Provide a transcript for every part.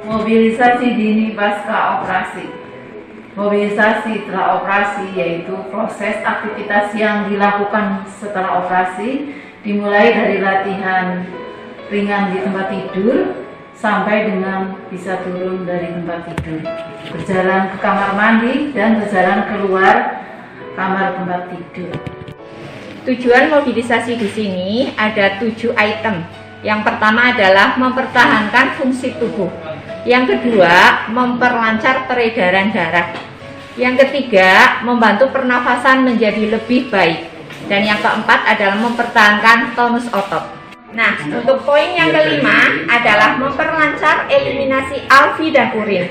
Mobilisasi dini pasca operasi. Mobilisasi setelah operasi yaitu proses aktivitas yang dilakukan setelah operasi dimulai dari latihan ringan di tempat tidur sampai dengan bisa turun dari tempat tidur. Berjalan ke kamar mandi dan berjalan keluar kamar tempat tidur. Tujuan mobilisasi di sini ada tujuh item. Yang pertama adalah mempertahankan fungsi tubuh. Yang kedua, memperlancar peredaran darah. Yang ketiga, membantu pernafasan menjadi lebih baik. Dan yang keempat adalah mempertahankan tonus otot. Nah, untuk poin yang kelima adalah memperlancar eliminasi alfi dan urin.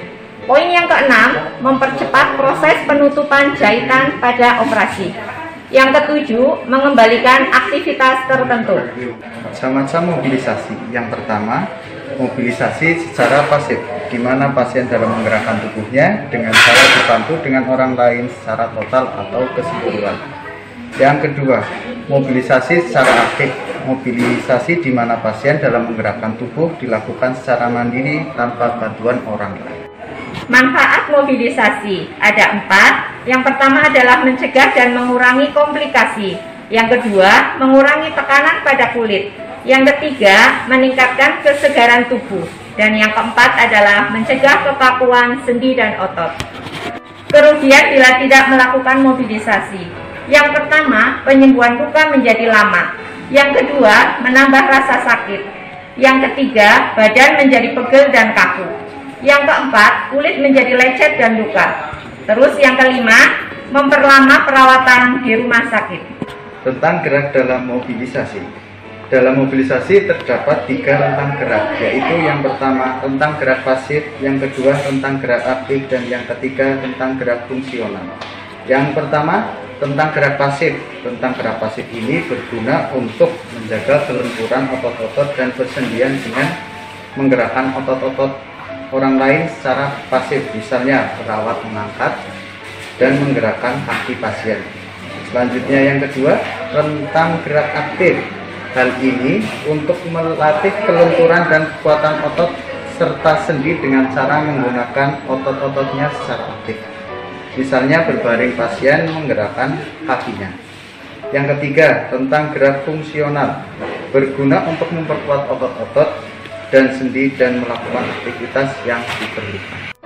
Poin yang keenam, mempercepat proses penutupan jahitan pada operasi. Yang ketujuh, mengembalikan aktivitas tertentu. Macam-macam mobilisasi. Yang pertama, mobilisasi secara pasif, di mana pasien dalam menggerakkan tubuhnya dengan cara dibantu dengan orang lain secara total atau keseluruhan. Yang kedua, mobilisasi secara aktif, mobilisasi di mana pasien dalam menggerakkan tubuh dilakukan secara mandiri tanpa bantuan orang lain. Manfaat mobilisasi ada empat. Yang pertama adalah mencegah dan mengurangi komplikasi. Yang kedua, mengurangi tekanan pada kulit. Yang ketiga, meningkatkan kesegaran tubuh. Dan yang keempat adalah mencegah kekakuan sendi dan otot. Kerugian bila tidak melakukan mobilisasi. Yang pertama, penyembuhan luka menjadi lama. Yang kedua, menambah rasa sakit. Yang ketiga, badan menjadi pegel dan kaku. Yang keempat, kulit menjadi lecet dan luka. Terus yang kelima, memperlama perawatan di rumah sakit. Tentang gerak dalam mobilisasi. Dalam mobilisasi terdapat tiga rentang gerak, yaitu yang pertama tentang gerak pasif, yang kedua tentang gerak aktif, dan yang ketiga tentang gerak fungsional. Yang pertama tentang gerak pasif. Tentang gerak pasif ini berguna untuk menjaga kelenturan otot-otot dan persendian dengan menggerakkan otot-otot orang lain secara pasif, misalnya perawat mengangkat dan menggerakkan kaki pasien. Selanjutnya yang kedua, rentang gerak aktif. Hal ini untuk melatih kelenturan dan kekuatan otot serta sendi dengan cara menggunakan otot-ototnya secara aktif. Misalnya berbaring pasien menggerakkan kakinya. Yang ketiga, tentang gerak fungsional. Berguna untuk memperkuat otot-otot dan sendi dan melakukan aktivitas yang diperlukan.